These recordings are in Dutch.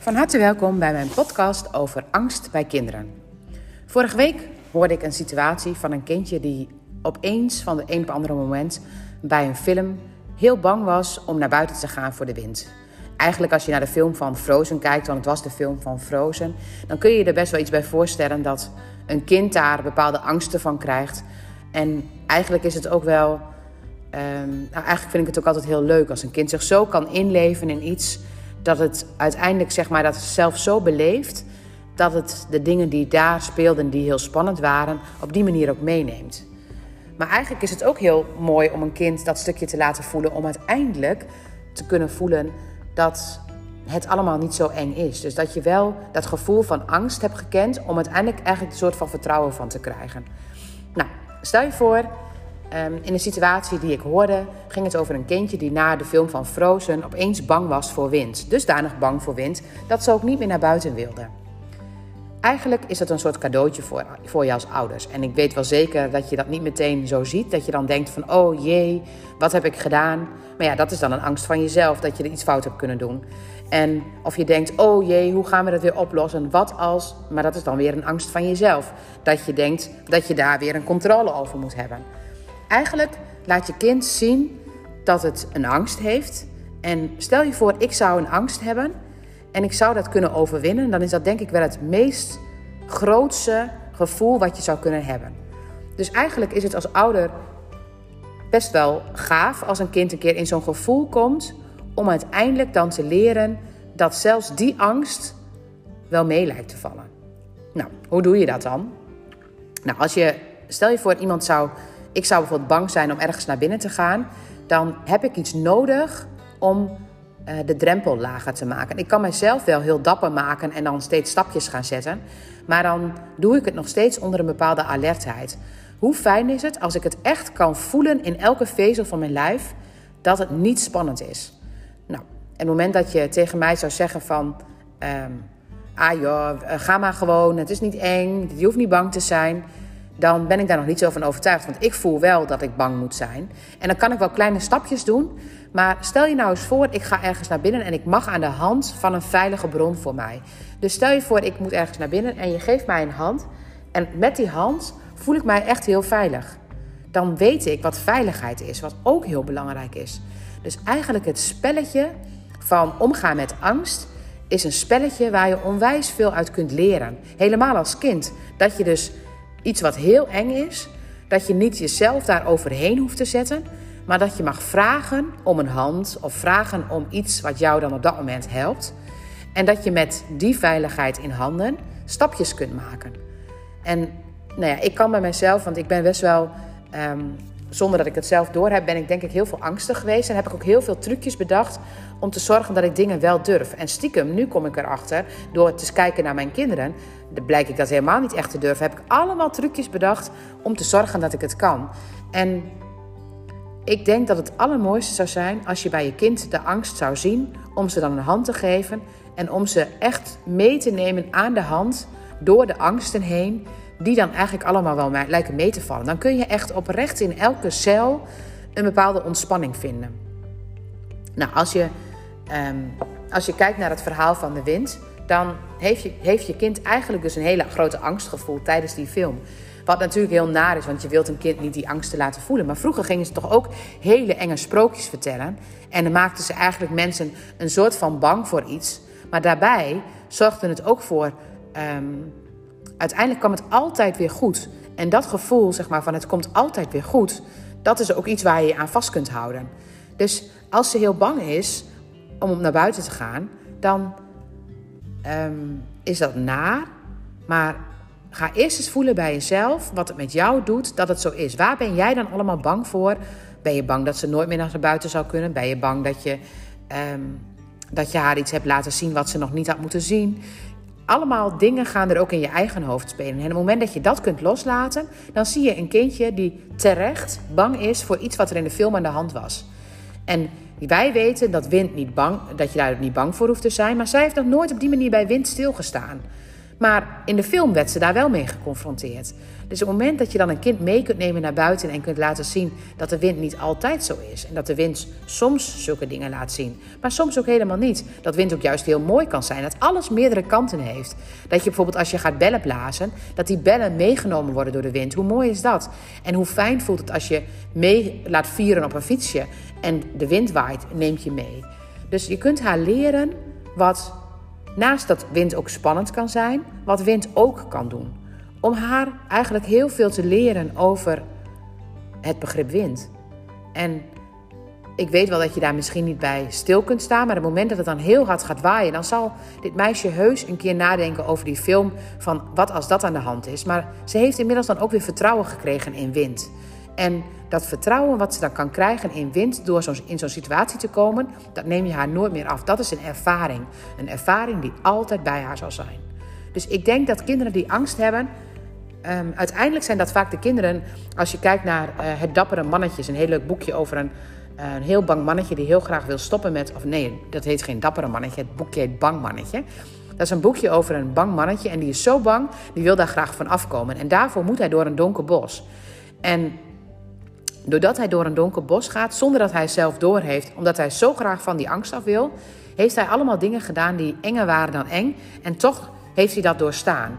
Van harte welkom bij mijn podcast over angst bij kinderen. Vorige week hoorde ik een situatie van een kindje die opeens van de een op andere moment bij een film heel bang was om naar buiten te gaan voor de wind. Eigenlijk als je naar de film van Frozen kijkt, want het was de film van Frozen, dan kun je je er best wel iets bij voorstellen dat een kind daar bepaalde angsten van krijgt. En eigenlijk is het ook wel, um, nou eigenlijk vind ik het ook altijd heel leuk als een kind zich zo kan inleven in iets dat het uiteindelijk zeg maar dat zelf zo beleeft dat het de dingen die daar speelden, die heel spannend waren, op die manier ook meeneemt. Maar eigenlijk is het ook heel mooi om een kind dat stukje te laten voelen, om uiteindelijk te kunnen voelen dat het allemaal niet zo eng is. Dus dat je wel dat gevoel van angst hebt gekend om uiteindelijk eigenlijk een soort van vertrouwen van te krijgen. Nou, stel je voor, ehm, in een situatie die ik hoorde, ging het over een kindje die na de film van Frozen opeens bang was voor wind. Dusdanig bang voor wind dat ze ook niet meer naar buiten wilde. Eigenlijk is dat een soort cadeautje voor, voor je als ouders. En ik weet wel zeker dat je dat niet meteen zo ziet. Dat je dan denkt van, oh jee, wat heb ik gedaan? Maar ja, dat is dan een angst van jezelf, dat je er iets fout hebt kunnen doen. En of je denkt, oh jee, hoe gaan we dat weer oplossen? Wat als? Maar dat is dan weer een angst van jezelf. Dat je denkt dat je daar weer een controle over moet hebben. Eigenlijk laat je kind zien dat het een angst heeft. En stel je voor, ik zou een angst hebben en ik zou dat kunnen overwinnen, dan is dat denk ik wel het meest grootste gevoel wat je zou kunnen hebben. Dus eigenlijk is het als ouder best wel gaaf als een kind een keer in zo'n gevoel komt om uiteindelijk dan te leren dat zelfs die angst wel mee lijkt te vallen. Nou, hoe doe je dat dan? Nou, als je, stel je voor iemand zou, ik zou bijvoorbeeld bang zijn om ergens naar binnen te gaan, dan heb ik iets nodig om uh, de drempel lager te maken. Ik kan mezelf wel heel dapper maken en dan steeds stapjes gaan zetten, maar dan doe ik het nog steeds onder een bepaalde alertheid. Hoe fijn is het als ik het echt kan voelen in elke vezel van mijn lijf dat het niet spannend is? Nou, het moment dat je tegen mij zou zeggen van... Um, ah joh, eh, ga maar gewoon, het is niet eng, je hoeft niet bang te zijn... dan ben ik daar nog niet zo van overtuigd. Want ik voel wel dat ik bang moet zijn. En dan kan ik wel kleine stapjes doen. Maar stel je nou eens voor, ik ga ergens naar binnen... en ik mag aan de hand van een veilige bron voor mij. Dus stel je voor, ik moet ergens naar binnen en je geeft mij een hand... en met die hand voel ik mij echt heel veilig. Dan weet ik wat veiligheid is, wat ook heel belangrijk is. Dus eigenlijk het spelletje van omgaan met angst is een spelletje waar je onwijs veel uit kunt leren. Helemaal als kind. Dat je dus iets wat heel eng is, dat je niet jezelf daar overheen hoeft te zetten, maar dat je mag vragen om een hand of vragen om iets wat jou dan op dat moment helpt. En dat je met die veiligheid in handen stapjes kunt maken. En nou ja, ik kan bij mezelf, want ik ben best wel ehm, zonder dat ik het zelf door heb, ben ik denk ik heel veel angstig geweest. En heb ik ook heel veel trucjes bedacht om te zorgen dat ik dingen wel durf. En stiekem, nu kom ik erachter, door te kijken naar mijn kinderen, blijk ik dat helemaal niet echt te durven. Heb ik allemaal trucjes bedacht om te zorgen dat ik het kan. En ik denk dat het allermooiste zou zijn als je bij je kind de angst zou zien om ze dan een hand te geven en om ze echt mee te nemen aan de hand door de angsten heen die dan eigenlijk allemaal wel lijken mee te vallen. Dan kun je echt oprecht in elke cel een bepaalde ontspanning vinden. Nou, als je, ehm, als je kijkt naar het verhaal van de wind, dan heeft je, heeft je kind eigenlijk dus een hele grote angstgevoel tijdens die film. Wat natuurlijk heel naar is, want je wilt een kind niet die angsten laten voelen. Maar vroeger gingen ze toch ook hele enge sprookjes vertellen. En dan maakten ze eigenlijk mensen een soort van bang voor iets. Maar daarbij zorgde het ook voor ehm, uiteindelijk kwam het altijd weer goed. En dat gevoel, zeg maar, van het komt altijd weer goed, dat is ook iets waar je je aan vast kunt houden. Dus als ze heel bang is om naar buiten te gaan, dan ehm, is dat naar. Maar ga eerst eens voelen bij jezelf wat het met jou doet dat het zo is. Waar ben jij dan allemaal bang voor? Ben je bang dat ze nooit meer naar buiten zou kunnen? Ben je bang dat je, ehm, dat je haar iets hebt laten zien wat ze nog niet had moeten zien? Allemaal dingen gaan er ook in je eigen hoofd spelen. En op het moment dat je dat kunt loslaten, dan zie je een kindje die terecht bang is voor iets wat er in de film aan de hand was. En wij weten dat wind niet bang, dat je daar niet bang voor hoeft te zijn, maar zij heeft nog nooit op die manier bij wind stilgestaan. Maar in de film werd ze daar wel mee geconfronteerd. Dus op het moment dat je dan een kind mee kunt nemen naar buiten en kunt laten zien dat de wind niet altijd zo is. En dat de wind soms zulke dingen laat zien, maar soms ook helemaal niet. Dat wind ook juist heel mooi kan zijn. Dat alles meerdere kanten heeft. Dat je bijvoorbeeld als je gaat bellen blazen, dat die bellen meegenomen worden door de wind. Hoe mooi is dat? En hoe fijn voelt het als je mee laat vieren op een fietsje en de wind waait, neemt je mee. Dus je kunt haar leren wat naast dat wind ook spannend kan zijn, wat wind ook kan doen. Om haar eigenlijk heel veel te leren over het begrip wind. En ik weet wel dat je daar misschien niet bij stil kunt staan, maar op het moment dat het dan heel hard gaat waaien, dan zal dit meisje heus een keer nadenken over die film van wat als dat aan de hand is. Maar ze heeft inmiddels dan ook weer vertrouwen gekregen in wind. En dat vertrouwen wat ze dan kan krijgen in wind door zo, in zo'n situatie te komen, dat neem je haar nooit meer af. Dat is een ervaring. Een ervaring die altijd bij haar zal zijn. Dus ik denk dat kinderen die angst hebben, um, uiteindelijk zijn dat vaak de kinderen, als je kijkt naar uh, Het Dappere Mannetje, is een heel leuk boekje over een, uh, een heel bang mannetje die heel graag wil stoppen met, of nee, dat heet geen Dappere Mannetje, het boekje heet Bang Mannetje. Dat is een boekje over een bang mannetje en die is zo bang, die wil daar graag van afkomen. En daarvoor moet hij door een donker bos. En Doordat hij door een donker bos gaat, zonder dat hij zelf doorheeft, omdat hij zo graag van die angst af wil, heeft hij allemaal dingen gedaan die enger waren dan eng. En toch heeft hij dat doorstaan.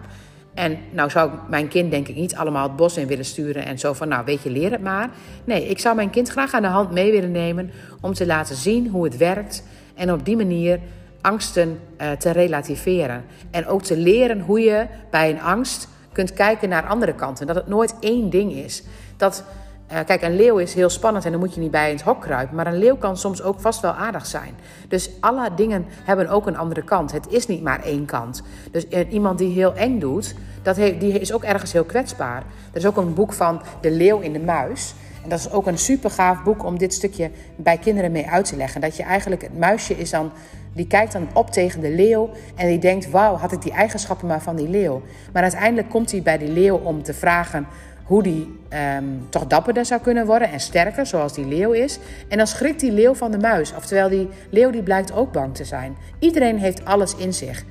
En nou zou ik mijn kind denk ik niet allemaal het bos in willen sturen en zo van, nou weet je, leer het maar. Nee, ik zou mijn kind graag aan de hand mee willen nemen om te laten zien hoe het werkt en op die manier angsten uh, te relativeren. En ook te leren hoe je bij een angst kunt kijken naar andere kanten. Dat het nooit één ding is. Dat uh, kijk, een leeuw is heel spannend en dan moet je niet bij in het hok kruipen. Maar een leeuw kan soms ook vast wel aardig zijn. Dus alle dingen hebben ook een andere kant. Het is niet maar één kant. Dus uh, iemand die heel eng doet, dat die is ook ergens heel kwetsbaar. Er is ook een boek van De Leeuw in de Muis. En dat is ook een super gaaf boek om dit stukje bij kinderen mee uit te leggen. Dat je eigenlijk, het muisje is dan, die kijkt dan op tegen de leeuw en die denkt, wauw, had ik die eigenschappen maar van die leeuw. Maar uiteindelijk komt hij bij die leeuw om te vragen, hoe die um, toch dapperder zou kunnen worden en sterker, zoals die leeuw is. En dan schrikt die leeuw van de muis. Oftewel, die leeuw die blijkt ook bang te zijn. Iedereen heeft alles in zich.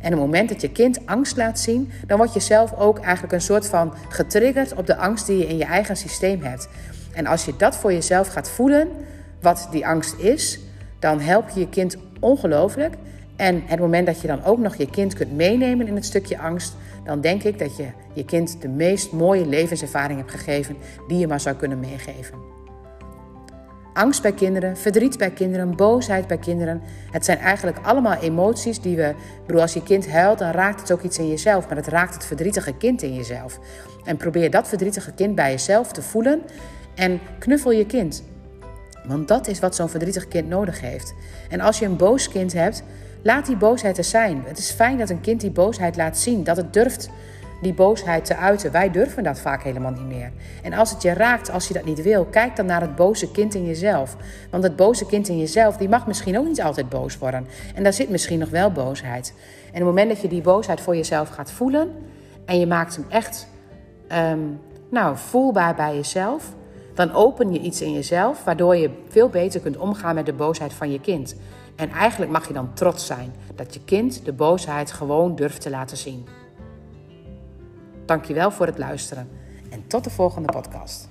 En op het moment dat je kind angst laat zien, dan word je zelf ook eigenlijk een soort van getriggerd op de angst die je in je eigen systeem hebt. En als je dat voor jezelf gaat voelen, wat die angst is, dan help je je kind ongelooflijk. En het moment dat je dan ook nog je kind kunt meenemen in het stukje angst, dan denk ik dat je je kind de meest mooie levenservaring hebt gegeven die je maar zou kunnen meegeven. Angst bij kinderen, verdriet bij kinderen, boosheid bij kinderen. Het zijn eigenlijk allemaal emoties die we. Bedoel, als je kind huilt, dan raakt het ook iets in jezelf, maar het raakt het verdrietige kind in jezelf. En probeer dat verdrietige kind bij jezelf te voelen en knuffel je kind. Want dat is wat zo'n verdrietig kind nodig heeft. En als je een boos kind hebt, Laat die boosheid er zijn. Het is fijn dat een kind die boosheid laat zien, dat het durft die boosheid te uiten. Wij durven dat vaak helemaal niet meer. En als het je raakt, als je dat niet wil, kijk dan naar het boze kind in jezelf. Want het boze kind in jezelf, die mag misschien ook niet altijd boos worden. En daar zit misschien nog wel boosheid. En op het moment dat je die boosheid voor jezelf gaat voelen en je maakt hem echt um, nou, voelbaar bij jezelf, dan open je iets in jezelf waardoor je veel beter kunt omgaan met de boosheid van je kind. En eigenlijk mag je dan trots zijn dat je kind de boosheid gewoon durft te laten zien. Dankjewel voor het luisteren en tot de volgende podcast.